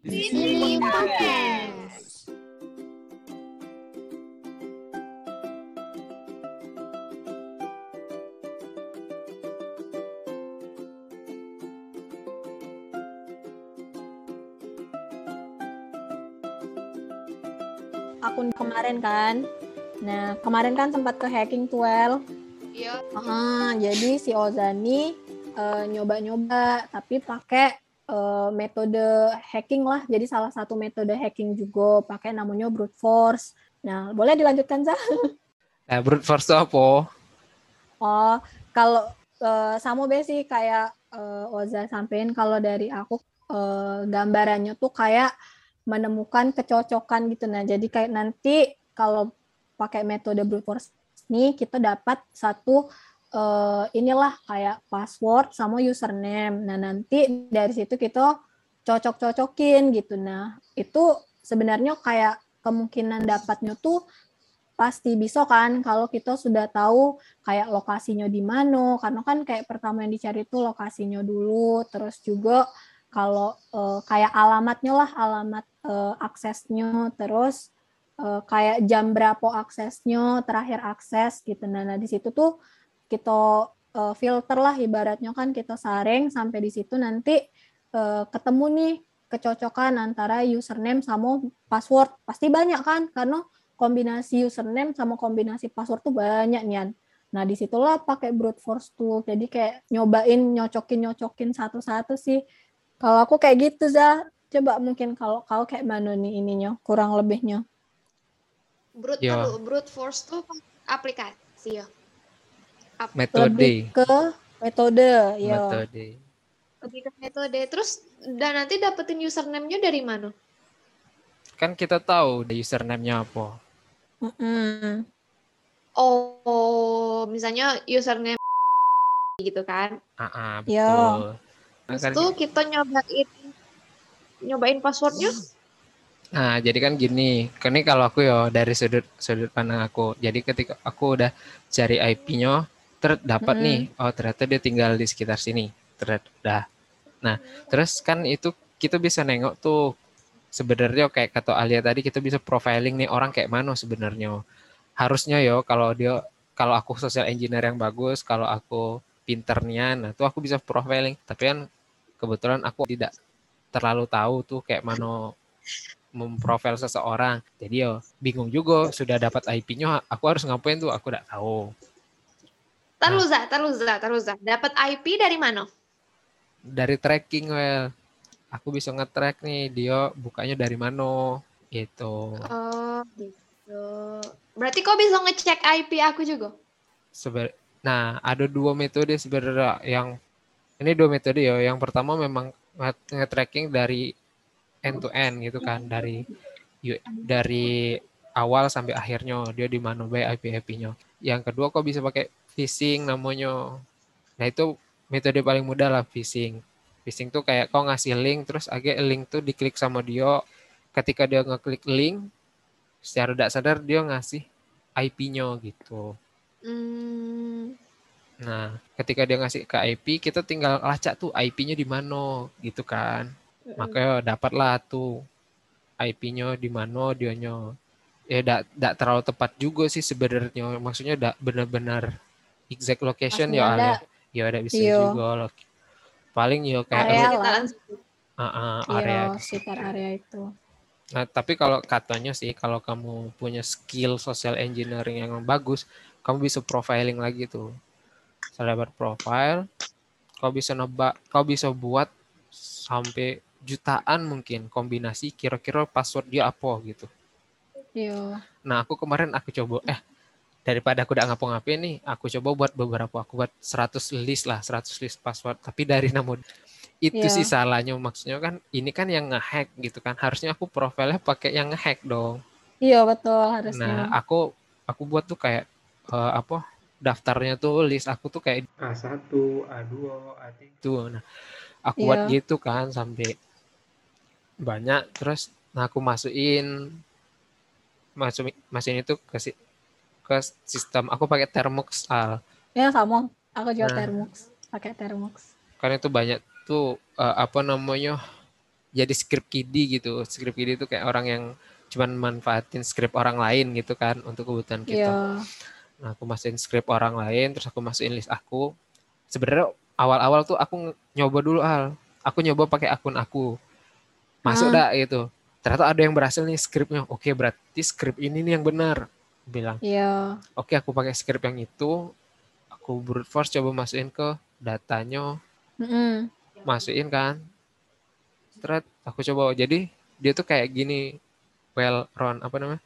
Di sini podcast. akun kemarin kan. Nah, kemarin kan sempat ke hacking 12. Iya. Ah, jadi si Ozani eh, nyoba-nyoba tapi pakai eh, metode hacking lah. Jadi salah satu metode hacking juga pakai namanya brute force. Nah, boleh dilanjutkan Zah? Nah, brute force itu apa? Oh, kalau eh, sama be sih kayak eh, Oza sampein kalau dari aku eh, gambarannya tuh kayak menemukan kecocokan gitu nah. Jadi kayak nanti kalau pakai metode brute force nih kita dapat satu eh, inilah kayak password sama username. Nah, nanti dari situ kita cocok-cocokin gitu. Nah, itu sebenarnya kayak kemungkinan dapatnya tuh pasti bisa kan kalau kita sudah tahu kayak lokasinya di mana karena kan kayak pertama yang dicari itu lokasinya dulu terus juga kalau eh, kayak alamatnya lah alamat eh, aksesnya terus kayak jam berapa aksesnya terakhir akses gitu nah, nah di situ tuh kita eh, filter lah ibaratnya kan kita saring sampai di situ nanti eh, ketemu nih kecocokan antara username sama password pasti banyak kan karena kombinasi username sama kombinasi password tuh banyak nian. Nah di situlah pakai brute force tuh. Jadi kayak nyobain nyocokin nyocokin satu-satu sih. Kalau aku kayak gitu za. Coba mungkin kalau kau kayak mana nih ininya kurang lebihnya. Brute Iya. aduh, brute force tuh aplikasi ya. Metode. Lebih ke metode ya. Metode. Lebih ke metode. Terus dan nanti dapetin username-nya dari mana? Kan kita tahu the username-nya apa. Mm-mm. Oh, misalnya username gitu kan. Ah, ah, Iya. betul. Nah, Terus kan- tuh kita nyobain nyobain passwordnya. Nah, jadi kan gini, kan ini kalau aku ya dari sudut sudut pandang aku. Jadi ketika aku udah cari IP-nya, ter dapat Mm-mm. nih, oh ternyata dia tinggal di sekitar sini. Ternyata dah. Nah, terus kan itu kita bisa nengok tuh sebenarnya kayak kata Alia tadi kita bisa profiling nih orang kayak mana sebenarnya. Harusnya yo kalau dia kalau aku social engineer yang bagus, kalau aku pinternya, nah tuh aku bisa profiling. Tapi kan kebetulan aku tidak terlalu tahu tuh kayak mana memprofil seseorang. Jadi yo bingung juga sudah dapat IP-nya aku harus ngapain tuh aku tidak tahu. Taruza, taruza, taruza. Dapat IP dari mana? Dari tracking well aku bisa nge-track nih dia bukanya dari mana gitu. Oh, gitu. Berarti kau bisa ngecek IP aku juga? Sebe- nah, ada dua metode sebenarnya yang ini dua metode ya. Yang pertama memang nge- nge-tracking dari end to end gitu kan dari dari awal sampai akhirnya dia di mana baik IP IP-nya. Yang kedua kok bisa pakai phishing namanya. Nah, itu metode paling mudah lah phishing. Phishing tuh kayak kau ngasih link terus agak link tuh diklik sama dia. Ketika dia ngeklik link, secara tidak sadar dia ngasih IP-nya gitu. Hmm, Nah, ketika dia ngasih ke IP, kita tinggal lacak tuh IP-nya di mana gitu kan. Makanya dapatlah tuh IP-nya di mana dianya. Ya enggak enggak terlalu tepat juga sih sebenarnya. Maksudnya enggak benar-benar exact location ya ada. Ya ada bisa Iya. juga loh. Paling ya kayak Area lu- lah. sekitaran Ah, ah, area sekitar area itu. Nah, tapi kalau katanya sih, kalau kamu punya skill social engineering yang bagus, kamu bisa profiling lagi tuh. Setelah profile, kau bisa nebak, kau bisa buat sampai jutaan mungkin kombinasi kira-kira password dia apa gitu. Iya. Nah, aku kemarin aku coba, eh daripada aku udah ngapa-ngapain nih, aku coba buat beberapa, aku buat 100 list lah, 100 list password. Tapi dari namun itu Iya. sih salahnya maksudnya kan ini kan yang ngehack gitu kan. Harusnya aku profilnya pakai yang ngehack dong. Iya betul Nah, harusnya. aku aku buat tuh kayak eh, apa? Daftarnya tuh list aku tuh kayak A1, A2, A3 tuh. Nah, aku buat Iya. gitu kan sampai banyak terus nah aku masukin masuk masukin itu ke si- ke sistem aku pakai Thermux Al. Ya sama. Aku juga Nah. Thermux. Pakai Thermux. Karena itu banyak tuh eh, apa namanya jadi script kiddie gitu script kiddie itu kayak orang yang cuman manfaatin script orang lain gitu kan untuk kebutuhan kita Iya. Nah, aku masukin script orang lain, terus aku masukin list aku. Sebenarnya awal-awal tuh aku nyoba dulu al. Aku nyoba pakai akun aku. Masuk dah gitu. Ternyata ada yang berhasil nih scriptnya. Oke, berarti script ini nih yang benar. Bilang, Iya. oke aku pakai script yang itu. Aku brute force coba masukin ke datanya, Mm-mm. masukin kan. Terus aku coba. Jadi dia tuh kayak gini, well run apa namanya?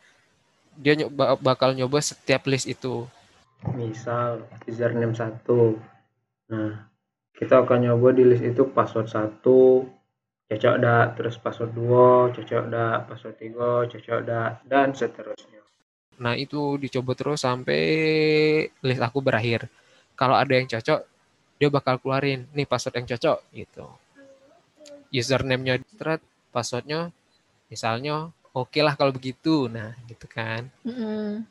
Dia nyoba bakal nyoba setiap list itu. misal username satu nah kita akan nyoba di list itu password satu cocok dak terus password dua cocok dak password tiga cocok dak dan seterusnya Nah, itu dicoba terus sampai list aku berakhir. Kalau ada yang cocok, dia bakal keluarin nih password yang cocok gitu. Username-nya thread, passwordnya misalnya oke lah kalau begitu. Nah, gitu kan. Mm-mm.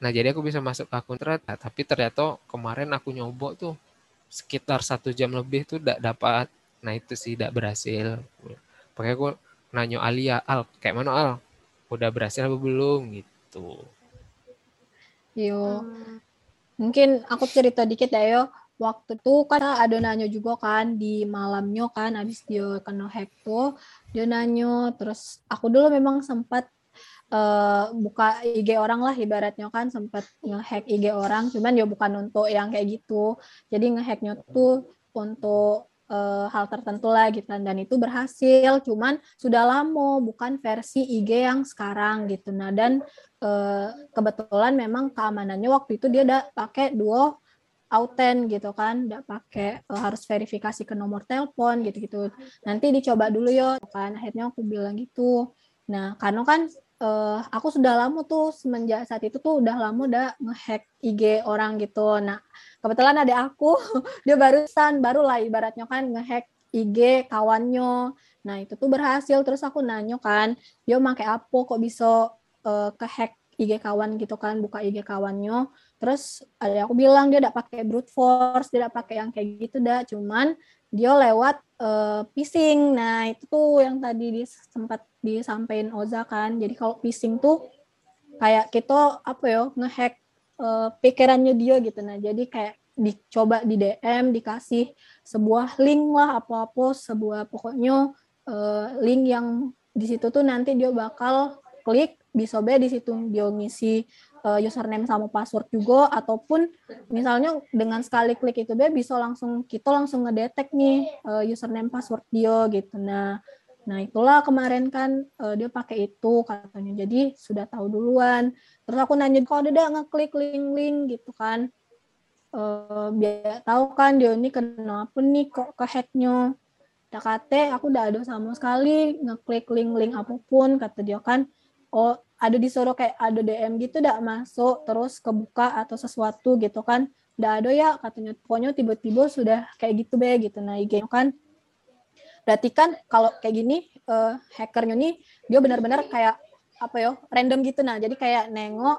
Nah, jadi aku bisa masuk ke akun thread. Nah, tapi ternyata kemarin aku nyoba tuh sekitar satu jam lebih tuh tidak dapat. Nah, itu sih tidak berhasil. Pakai aku nanya Alia, Al, kayak mana Al? Udah berhasil apa belum gitu. Yo. Hmm. Mungkin aku cerita dikit ya yo. Waktu itu kan ada nanya juga kan di malamnya kan habis dia kena hack tuh dia nanya terus aku dulu memang sempat eh, buka IG orang lah ibaratnya kan sempat ngehack IG orang cuman ya bukan untuk yang kayak gitu jadi ngehacknya tuh untuk eh, hal tertentu lah gitu dan itu berhasil cuman sudah lama bukan versi IG yang sekarang gitu nah dan eh, kebetulan memang keamanannya waktu itu dia udah pakai duo auten gitu kan, udah pakai eh, harus verifikasi ke nomor telepon gitu-gitu. Nanti dicoba dulu yo kan. Akhirnya aku bilang gitu. Nah, karena kan eh, aku sudah lama tuh semenjak saat itu tuh udah lama udah ngehack IG orang gitu. Nah, kebetulan ada aku, dia barusan baru lah ibaratnya kan ngehack IG kawannya. Nah, itu tuh berhasil terus aku nanya kan, dia pakai apa kok bisa eh, kehack IG kawan gitu kan, buka IG kawannya. Terus ada aku bilang dia tidak pakai brute force, dia tidak pakai yang kayak gitu dah, cuman dia lewat eh, phishing. Nah, itu tuh yang tadi di, sempat disampaikan Oza kan. Jadi kalau phishing tuh kayak kita apa ya, ngehack eh, pikirannya dia gitu. Nah, jadi kayak dicoba di DM dikasih sebuah link lah apa-apa, sebuah pokoknya eh, link yang di situ tuh nanti dia bakal klik bisa be di situ dia ngisi uh, username sama password juga ataupun misalnya dengan sekali klik itu be bisa langsung kita langsung ngedetek nih uh, username password dia gitu nah nah itulah kemarin kan uh, dia pakai itu katanya. Jadi sudah tahu duluan. Terus aku nanya kok ada ngeklik link-link gitu kan. Uh, biar tahu kan dia ini kenapa nih kok ke hacknya. Kate aku udah ada sama sekali ngeklik link-link apa pun kata dia kan. Oh ada disuruh kayak ada DM gitu udah masuk terus kebuka atau sesuatu gitu kan. Udah ada ya katanya. Pokoknya tiba-tiba sudah kayak gitu be gitu. Nah IG kan berarti kan kalau kayak gini eh, hackernya nih dia benar-benar kayak apa ya random gitu nah jadi kayak nengok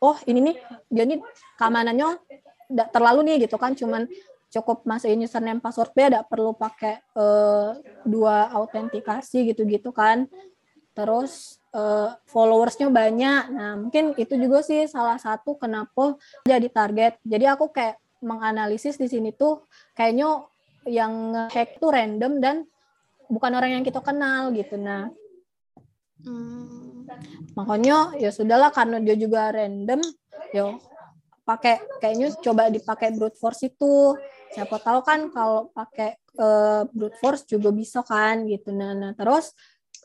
oh ini nih dia nih keamanannya nggak terlalu nih gitu kan cuman cukup masukin username password be tidak perlu pakai eh, dua autentikasi gitu-gitu kan terus uh, followersnya banyak. Nah, mungkin itu juga sih salah satu kenapa jadi target. Jadi aku kayak menganalisis di sini tuh kayaknya yang hack tuh random dan bukan orang yang kita kenal gitu. Nah, Hmm. makanya ya sudahlah karena dia juga random, yo pakai kayaknya coba dipakai brute force itu. Siapa tahu kan kalau pakai uh, brute force juga bisa kan gitu. Nah, nah terus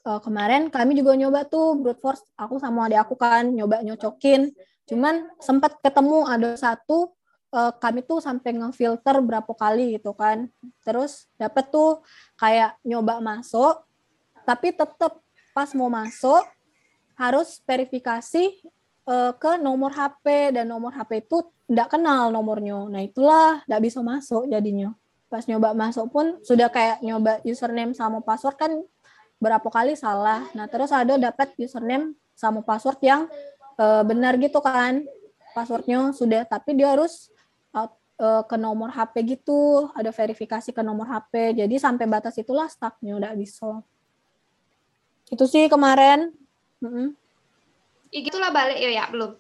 uh, kemarin kami juga nyoba tuh brute force aku sama adik aku kan nyoba nyocokin cuman sempat ketemu ada satu uh, kami tuh sampai ngefilter berapa kali gitu kan terus dapet tuh kayak nyoba masuk tapi tetap pas mau masuk harus verifikasi uh, ke nomor HP dan nomor HP itu tidak kenal nomornya nah itulah tidak bisa masuk jadinya pas nyoba masuk pun sudah kayak nyoba username sama password kan berapa kali salah. Nah, terus ada dapat username sama password yang uh, benar gitu kan. Passwordnya sudah, tapi dia harus ke nomor HP gitu, ada verifikasi ke nomor HP. Jadi sampai batas itulah stucknya udah bisa. Itu sih kemarin. Ya gitulah balik ya ya belum.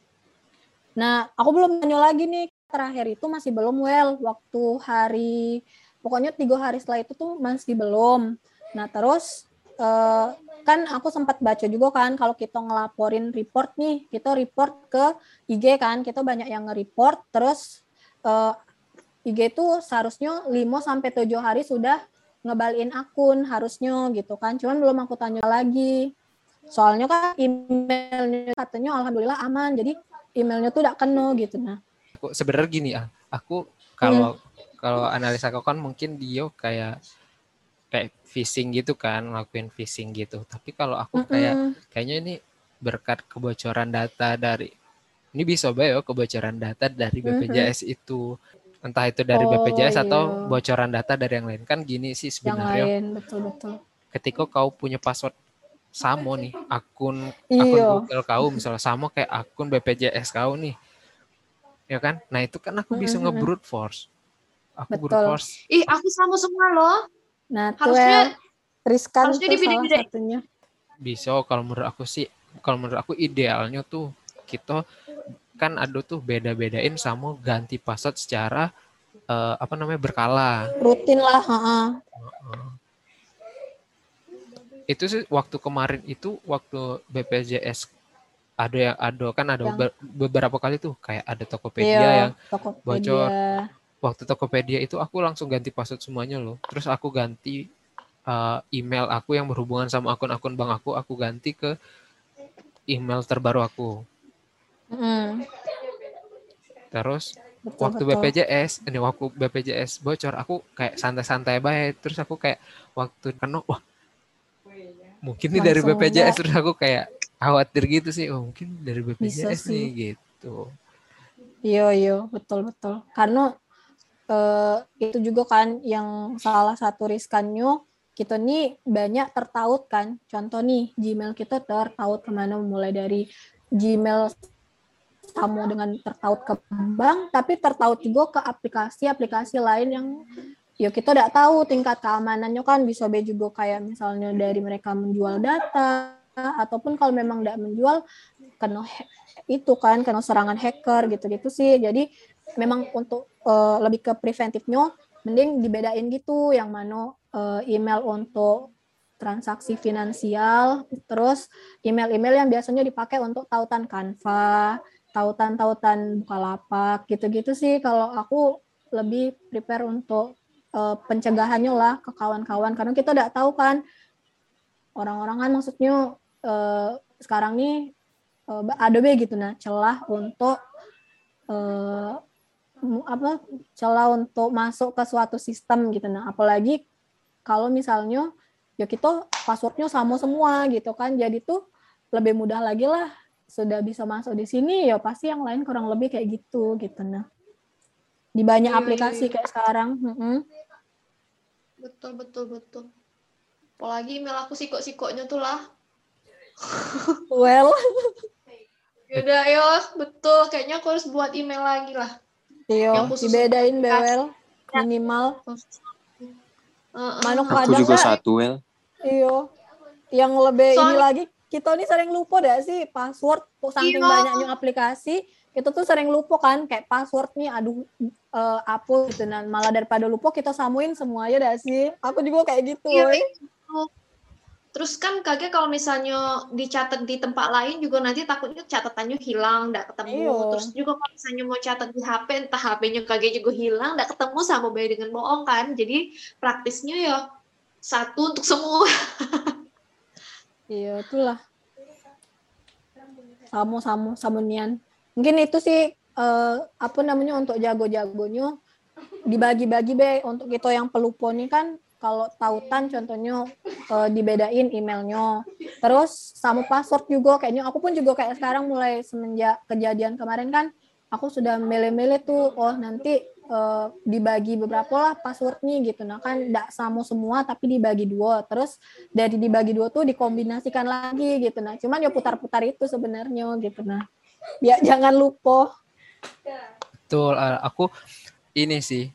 Nah, aku belum tanya lagi nih. Terakhir itu masih belum well. Waktu hari, pokoknya tiga hari setelah itu tuh masih belum. Nah, terus eh, kan aku sempat baca juga kan kalau kita ngelaporin report nih, kita report ke IG kan, kita banyak yang nge-report, terus eh, IG itu seharusnya 5 sampai 7 hari sudah ngebalikin akun harusnya gitu kan. Cuman belum aku tanya lagi. Soalnya kan emailnya katanya alhamdulillah aman. Jadi emailnya tuh tidak kena gitu nah. Sebenarnya gini ah, aku kalau kalau analisa aku kan mungkin dia kayak kayak phishing gitu kan, ngelakuin phishing gitu. Tapi kalau aku kayak Mm-mm. kayaknya ini berkat kebocoran data dari ini bisa bae yo kebocoran data dari BPJS itu entah itu dari Oh, BPJS atau iya. bocoran data dari yang lain kan gini sih yang sebenarnya lain betul betul. ketika kau punya password sama nih akun akun Iya. Google kau misalnya sama kayak akun BPJS kau nih ya kan nah itu kan aku bisa Mm-mm. nge-brute force aku brute Betul. force Ih, aku sama semua loh. Nah, Harusnya riskan harusnya satunya. bisa kalau menurut aku sih kalau menurut aku idealnya tuh kita kan ada tuh beda-bedain sama ganti password secara eh, apa namanya berkala Rutin lah, heeh. itu sih waktu kemarin itu waktu BPJS ada yang ada kan ada Yang- be- beberapa kali tuh kayak ada Tokopedia Iya, yang Tokopedia. bocor. waktu Tokopedia itu aku langsung ganti password semuanya loh. Terus aku ganti uh, email aku yang berhubungan sama akun-akun bank aku, aku ganti ke email terbaru aku. Mm, Terus betul, waktu betul. BPJS, ini waktu BPJS bocor, aku kayak santai-santai baik. Terus aku kayak waktu kena, wah mungkin ini dari BPJS. enggak. Terus aku kayak khawatir gitu sih, oh mungkin dari BPJS Bisa nih sih. gitu. Iya, iya, betul, betul. Karena eh, itu juga kan yang salah satu riskannya kita nih banyak tertaut kan. Contoh nih, Gmail kita tertaut ke mana mulai dari Gmail sama dengan tertaut ke bank, tapi tertaut juga ke aplikasi-aplikasi lain yang ya kita tidak tahu tingkat keamanannya. Kan bisa be juga kayak misalnya dari mereka menjual data ataupun kalau memang tidak menjual ha- itu kan kena serangan hacker gitu-gitu sih. Jadi memang untuk eh, lebih ke preventifnya mending dibedain gitu yang mana eh, email untuk transaksi finansial terus email-email yang biasanya dipakai untuk tautan Canva tautan-tautan Bukalapak gitu-gitu sih. Kalau aku lebih prepare untuk eh, pencegahannya lah ke kawan-kawan. Karena kita tidak tahu kan orang-orang kan maksudnya eh, sekarang nih eh, ada be gitu. Nah celah untuk mu- apa celah untuk masuk ke suatu sistem gitu. Nah apalagi kalau misalnya ya kita passwordnya sama semua gitu kan. Jadi tuh lebih mudah lagi lah sudah bisa masuk di sini ya pasti yang lain kurang lebih kayak gitu gitu nah di banyak Iya, iya, aplikasi iya. kayak sekarang mm-mm. Betul, betul, betul. Apalagi email aku sikok-sikoknya tuh lah. well Yaudah, ayo. Betul. Kayaknya aku harus buat email lagi lah. Khusus dibedain bewel minimal Heeh. mana Aku kadang juga satu, Wel. iyo yang lebih ini Soalnya- lagi kita ini sering lupa deh sih password kok saking Iya. banyaknya aplikasi kita tuh sering lupa kan kayak password nih aduh eh, apa gitu nah malah daripada lupa kita samuin semuanya dah sih aku juga kayak gitu Iya, itu. Terus kan kaget kalau misalnya dicatat di tempat lain juga nanti takutnya catatannya hilang, nggak ketemu. Iya. Terus juga kalau misalnya mau catat di HP, entah HP-nya kaget juga hilang, nggak ketemu sama bayi dengan bohong kan. Jadi praktisnya ya satu untuk semua. iya itulah. Samu samu samunian mungkin itu sih eh, apa namanya untuk jago-jagonya dibagi-bagi be. Untuk kita yang pelupo nih kan kalau tautan contohnya eh, dibedain emailnya. Terus sama password juga kayaknya. Aku pun juga kayak sekarang mulai semenjak kejadian kemarin kan aku sudah mele-mele tuh oh nanti eh, dibagi beberapa lah passwordnya gitu. Nah kan tidak sama semua tapi dibagi dua. Terus dari dibagi dua tuh dikombinasikan lagi gitu. Nah cuman ya putar-putar itu sebenarnya gitu. Nah ya jangan lupa. Betul, eh, aku ini sih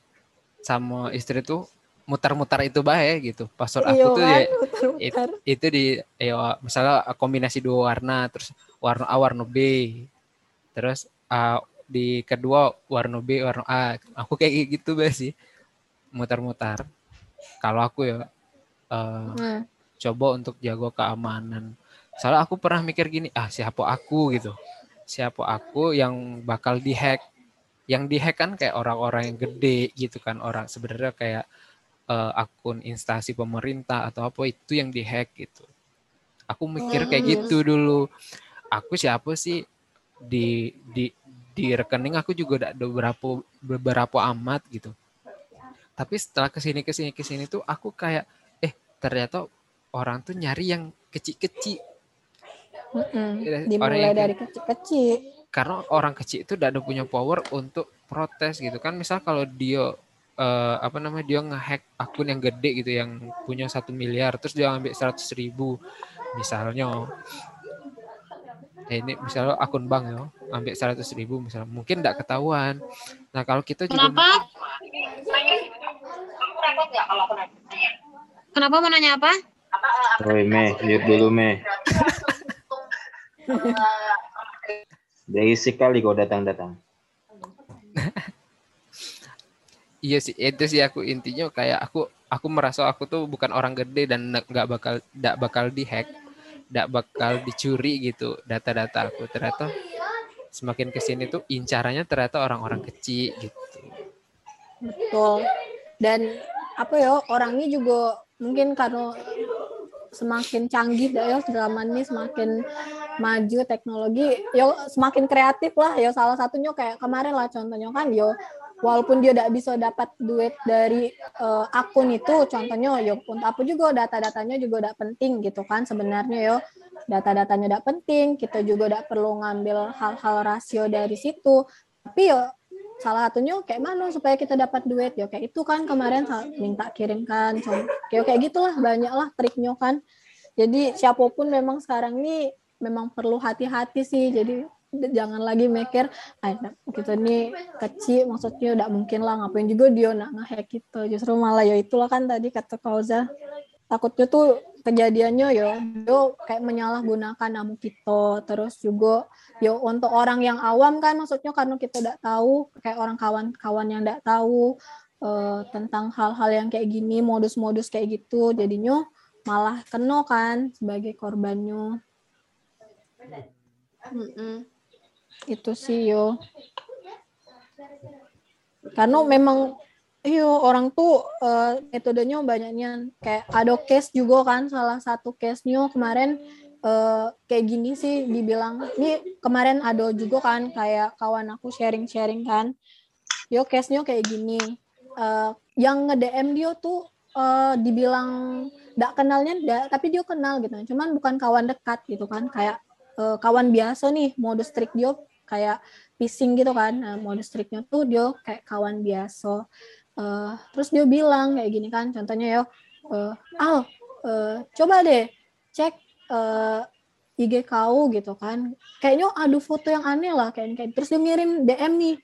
sama istri tuh mutar-mutar itu baik gitu. Password aku Iya tuh kan, ya muter-muter. itu di ya misalnya kombinasi dua warna terus warna A warna B. Terus uh, di kedua warna B warna A. Aku kayak gitu be sih. Mutar-mutar. Kalau aku ya uh, Nah, coba untuk jaga keamanan. Soalnya aku pernah mikir gini ah siapa aku? gitu. Siapa aku yang bakal dihack? Yang dihack kan kayak orang-orang yang gede gitu kan orang sebenarnya kayak eh, akun instansi pemerintah atau apa itu yang dihack gitu. Aku mikir kayak Hmm. gitu dulu. Aku siapa sih di di di rekening aku juga ada beberapa beberapa amat gitu tapi setelah ke sini ke sini ke sini tuh aku kayak eh ternyata orang tuh nyari yang kecil-kecil mm-mm. Orang Dimulai yang- dari kecil-kecil. karena orang kecil itu tidak ada punya power untuk protes gitu kan misal kalau dia eh, apa namanya dia ngehack akun yang gede gitu yang punya satu miliar terus dia ambil seratus ribu misalnya eh, ini misalnya akun bank ya ambil seratus ribu misalnya mungkin tidak ketahuan nah kalau kita juga Kenapa? Kenapa mau nanya apa? Oi, Me, lihat dulu, Me. Berisik kali kau datang-datang. Iya sih, itu sih aku intinya kayak aku aku merasa aku tuh bukan orang gede dan nggak bakal nggak bakal dihack, nggak bakal dicuri gitu data-data aku. Ternyata semakin ke sini tuh incarannya ternyata orang-orang kecil gitu. Betul. Dan apa ya orangnya juga mungkin karena semakin canggih dah ya zaman ini semakin maju teknologi yo semakin kreatif lah ya salah satunya kayak kemarin lah contohnya kan yo walaupun dia tidak bisa dapat duit dari eh, akun itu contohnya yo untuk apa juga data-datanya juga tidak penting gitu kan sebenarnya yo. Data-datanya tidak penting kita juga tidak perlu ngambil hal-hal rasio dari situ. Tapi yo salah satunya kayak mana supaya kita dapat duit ya kayak itu kan kemarin minta kirimkan kayak kayak gitulah banyak lah triknya kan. Jadi siapa pun memang sekarang ini memang perlu hati-hati sih. Jadi jangan lagi mikir nah, kita ini kecil maksudnya udah mungkin lah ngapain juga dia nak ngehack gitu. Justru malah ya itulah kan tadi kata Kauza takutnya tuh kejadiannya ya yo kayak menyalahgunakan nama kita. Terus juga yo untuk orang yang awam kan maksudnya karena kita tidak tahu kayak orang kawan-kawan yang tidak tahu eh, tentang hal-hal yang kayak gini modus-modus kayak gitu. Jadinya malah kena kan sebagai korbannya. Mm-mm. Itu sih yo. Karena memang iyo orang tuh eh, metodenya banyaknya kayak ada case juga kan salah satu case-nya kemarin eh, kayak gini sih dibilang. Ini kemarin ada juga kan kayak kawan aku sharing-sharing kan. Yo case-nya kayak gini. Eh, yang nge-DM dia tuh eh, dibilang nggak kenalnya nggak, tapi dia kenal gitu. Cuman bukan kawan dekat gitu kan kayak kawan biasa nih modus trik dia kayak phishing gitu kan. Nah, modus triknya tuh dia kayak kawan biasa. Eh, terus dia bilang kayak gini kan contohnya ya eh, Al eh, coba deh cek eh, IG kau gitu kan. Kayaknya ada foto yang aneh lah kayak kayak terus dia ngirim DM nih.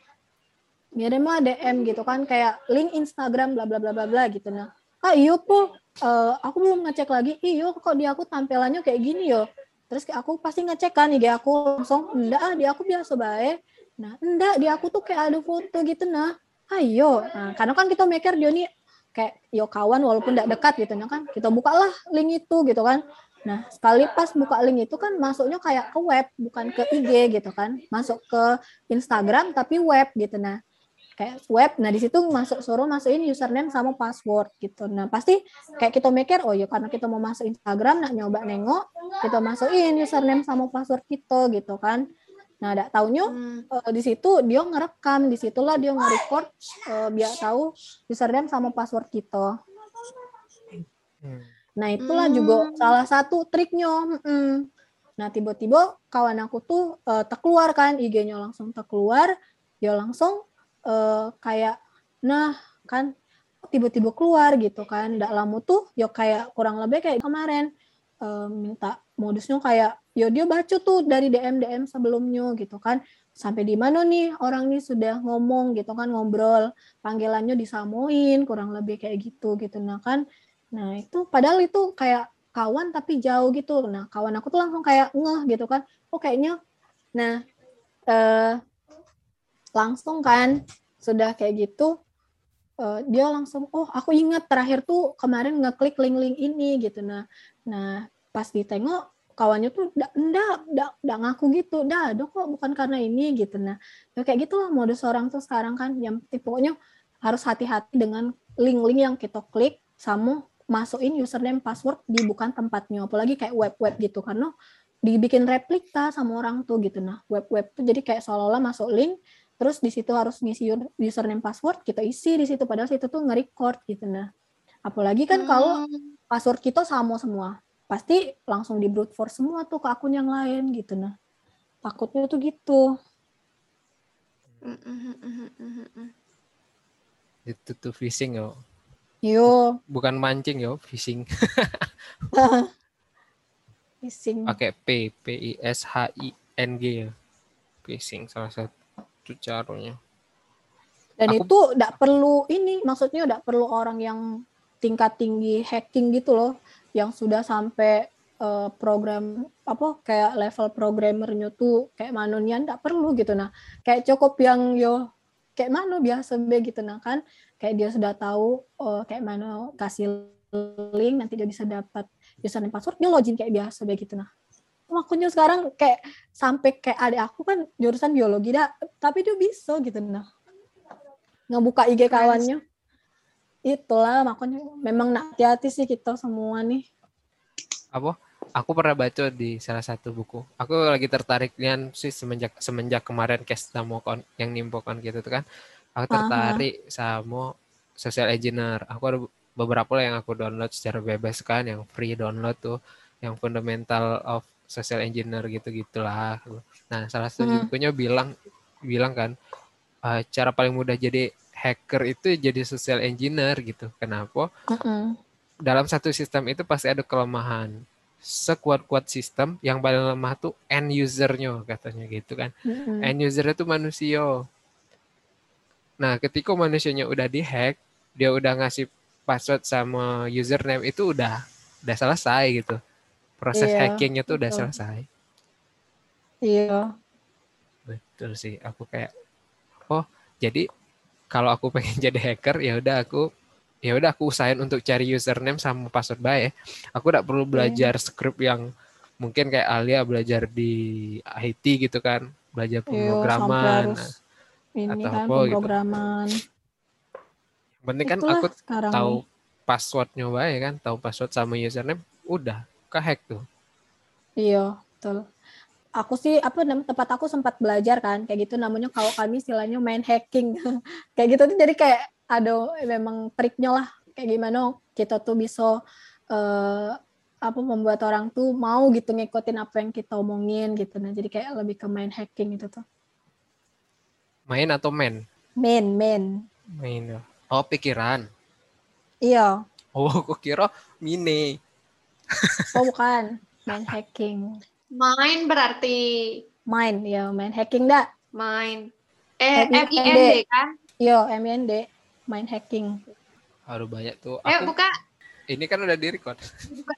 Ngirim lah DM gitu kan kayak link Instagram bla bla bla bla bla gitu. Nah ah iyo po eh, aku belum ngecek lagi. Iyo kok di aku tampilannya kayak gini yo terus kayak aku pasti ngecek kan IG aku langsung enggak ah di aku biasa baik nah enggak di aku tuh kayak ada foto gitu nah. Ayo nah, karena kan kita mikir dia nih kayak yo kawan walaupun tidak dekat gitu nah kan kita bukalah link itu gitu kan. Nah sekali pas buka link itu kan masuknya kayak ke web bukan ke IG gitu kan. Masuk ke Instagram tapi web gitu nah kayak web nah di situ masuk suruh masukin username sama password gitu nah pasti kayak kita mikir oh ya karena kita mau masuk Instagram nak nyoba nengok kita masukin username sama password kita gitu kan nah ada taunya Hmm. eh, di situ dia ngerekam di situlah dia nge-record eh, biar tahu username sama password kita Hmm. nah itulah Hmm. juga salah satu triknya mm. nah tiba-tiba kawan aku tuh eh, terkeluar kan IG-nya langsung terkeluar dia langsung eh, kayak nah kan tiba-tiba keluar gitu kan. Ndak lama tuh ya kayak kurang lebih kayak kemarin eh, minta modusnya kayak ya dia baca tuh dari DM DM sebelumnya gitu kan. Sampai di mana nih orang nih sudah ngomong gitu kan ngobrol panggilannya disamoin kurang lebih kayak gitu gitu. Nah kan nah itu padahal itu kayak kawan tapi jauh gitu. Nah kawan aku tuh langsung kayak ngeh gitu kan. Oh kayaknya nah eh, langsung kan sudah kayak gitu eh, dia langsung oh aku ingat terakhir tuh kemarin ngeklik link-link ini gitu. Nah nah pas ditengok kawannya tuh ndak ndak ndak ngaku gitu. Dah dok kok bukan karena ini gitu. Nah ya kayak gitulah modus orang tuh sekarang kan. Yang pokoknya harus hati-hati dengan link-link yang kita klik sama masukin username password di bukan tempatnya. Apalagi kayak web-web gitu karena dibikin replika sama orang tuh gitu. Nah web-web tuh jadi kayak seolah-olah masuk link terus di situ harus ngisi username password kita isi di situ padahal situ tuh nge-record gitu nah apalagi kan kalau Hmm. password kita sama semua pasti langsung di brute force semua tuh ke akun yang lain gitu nah takutnya tuh gitu. Itu tuh phishing yo. yo Bukan mancing yo, phishing. phishing Pakai P, P I S H I N G ya. Phishing salah satu caranya. dan aku- itu tidak perlu ini maksudnya tidak perlu orang yang tingkat tinggi hacking gitu loh yang sudah sampai eh, program apa kayak level programmernya tuh kayak manunian tidak perlu gitu. Nah kayak cukup yang yo kayak mana biasa be gitu. Nah kan kayak dia sudah tahu oh, kayak mana kasih link nanti dia bisa dapat username password dia login kayak biasa be gitu nah makanya sekarang kayak sampai kayak adik aku kan jurusan biologi dah tapi dia bisa gitu nah ngebuka IG kawannya itulah makanya memang nak hati-hati sih kita semua nih Apa? Aku pernah baca di salah satu buku. Aku lagi tertarik nian sih semenjak semenjak kemarin case sama kon yang nimpokon gitu tuh kan. Aku Aha. tertarik sama social engineer. Aku ada beberapa lah yang aku download secara bebas kan, yang free download tuh, yang fundamental of social engineer gitu gitulah. Nah, salah satu Hmm. bukunya bilang bilang kan eh, cara paling mudah jadi hacker itu jadi social engineer gitu. Kenapa? Mm-mm. Dalam satu sistem itu pasti ada kelemahan. Sekuat-kuat sistem yang paling lemah tuh end usernya katanya gitu kan. Mm-mm. End user itu manusia. Nah, ketika manusianya udah dihack, dia udah ngasih password sama username itu udah udah selesai gitu. Proses Iya, hackingnya tuh udah selesai. iya Betul sih. Aku kayak oh, jadi kalau aku pengen jadi hacker ya udah aku ya udah aku usahain untuk cari username sama password baik. Aku tidak perlu belajar script yang mungkin kayak Alia belajar di IT gitu kan, belajar iya pemrograman. atau kan apa gitu. Yang penting kan Itulah aku tahu passwordnya baik kan, tahu password sama username, udah kehack tuh. iya betul aku sih apa tempat aku sempat belajar kan kayak gitu namanya kalau kami istilahnya main hacking kayak gitu tuh jadi kayak ada memang triknya lah kayak gimana kita tuh bisa eh, apa membuat orang tuh mau gitu ngikutin apa yang kita omongin gitu nah jadi kayak lebih ke main hacking itu tuh Main atau main? main main Main. ya. Oh, pikiran. iya Oh, aku kira mini. Oh bukan main hacking Main berarti main ya main hacking dah main. Eh, M-I-N-D. M-I-N-D kan? yo MIND main hacking Harus banyak tuh. Eh, buka. ini kan udah di record. buka.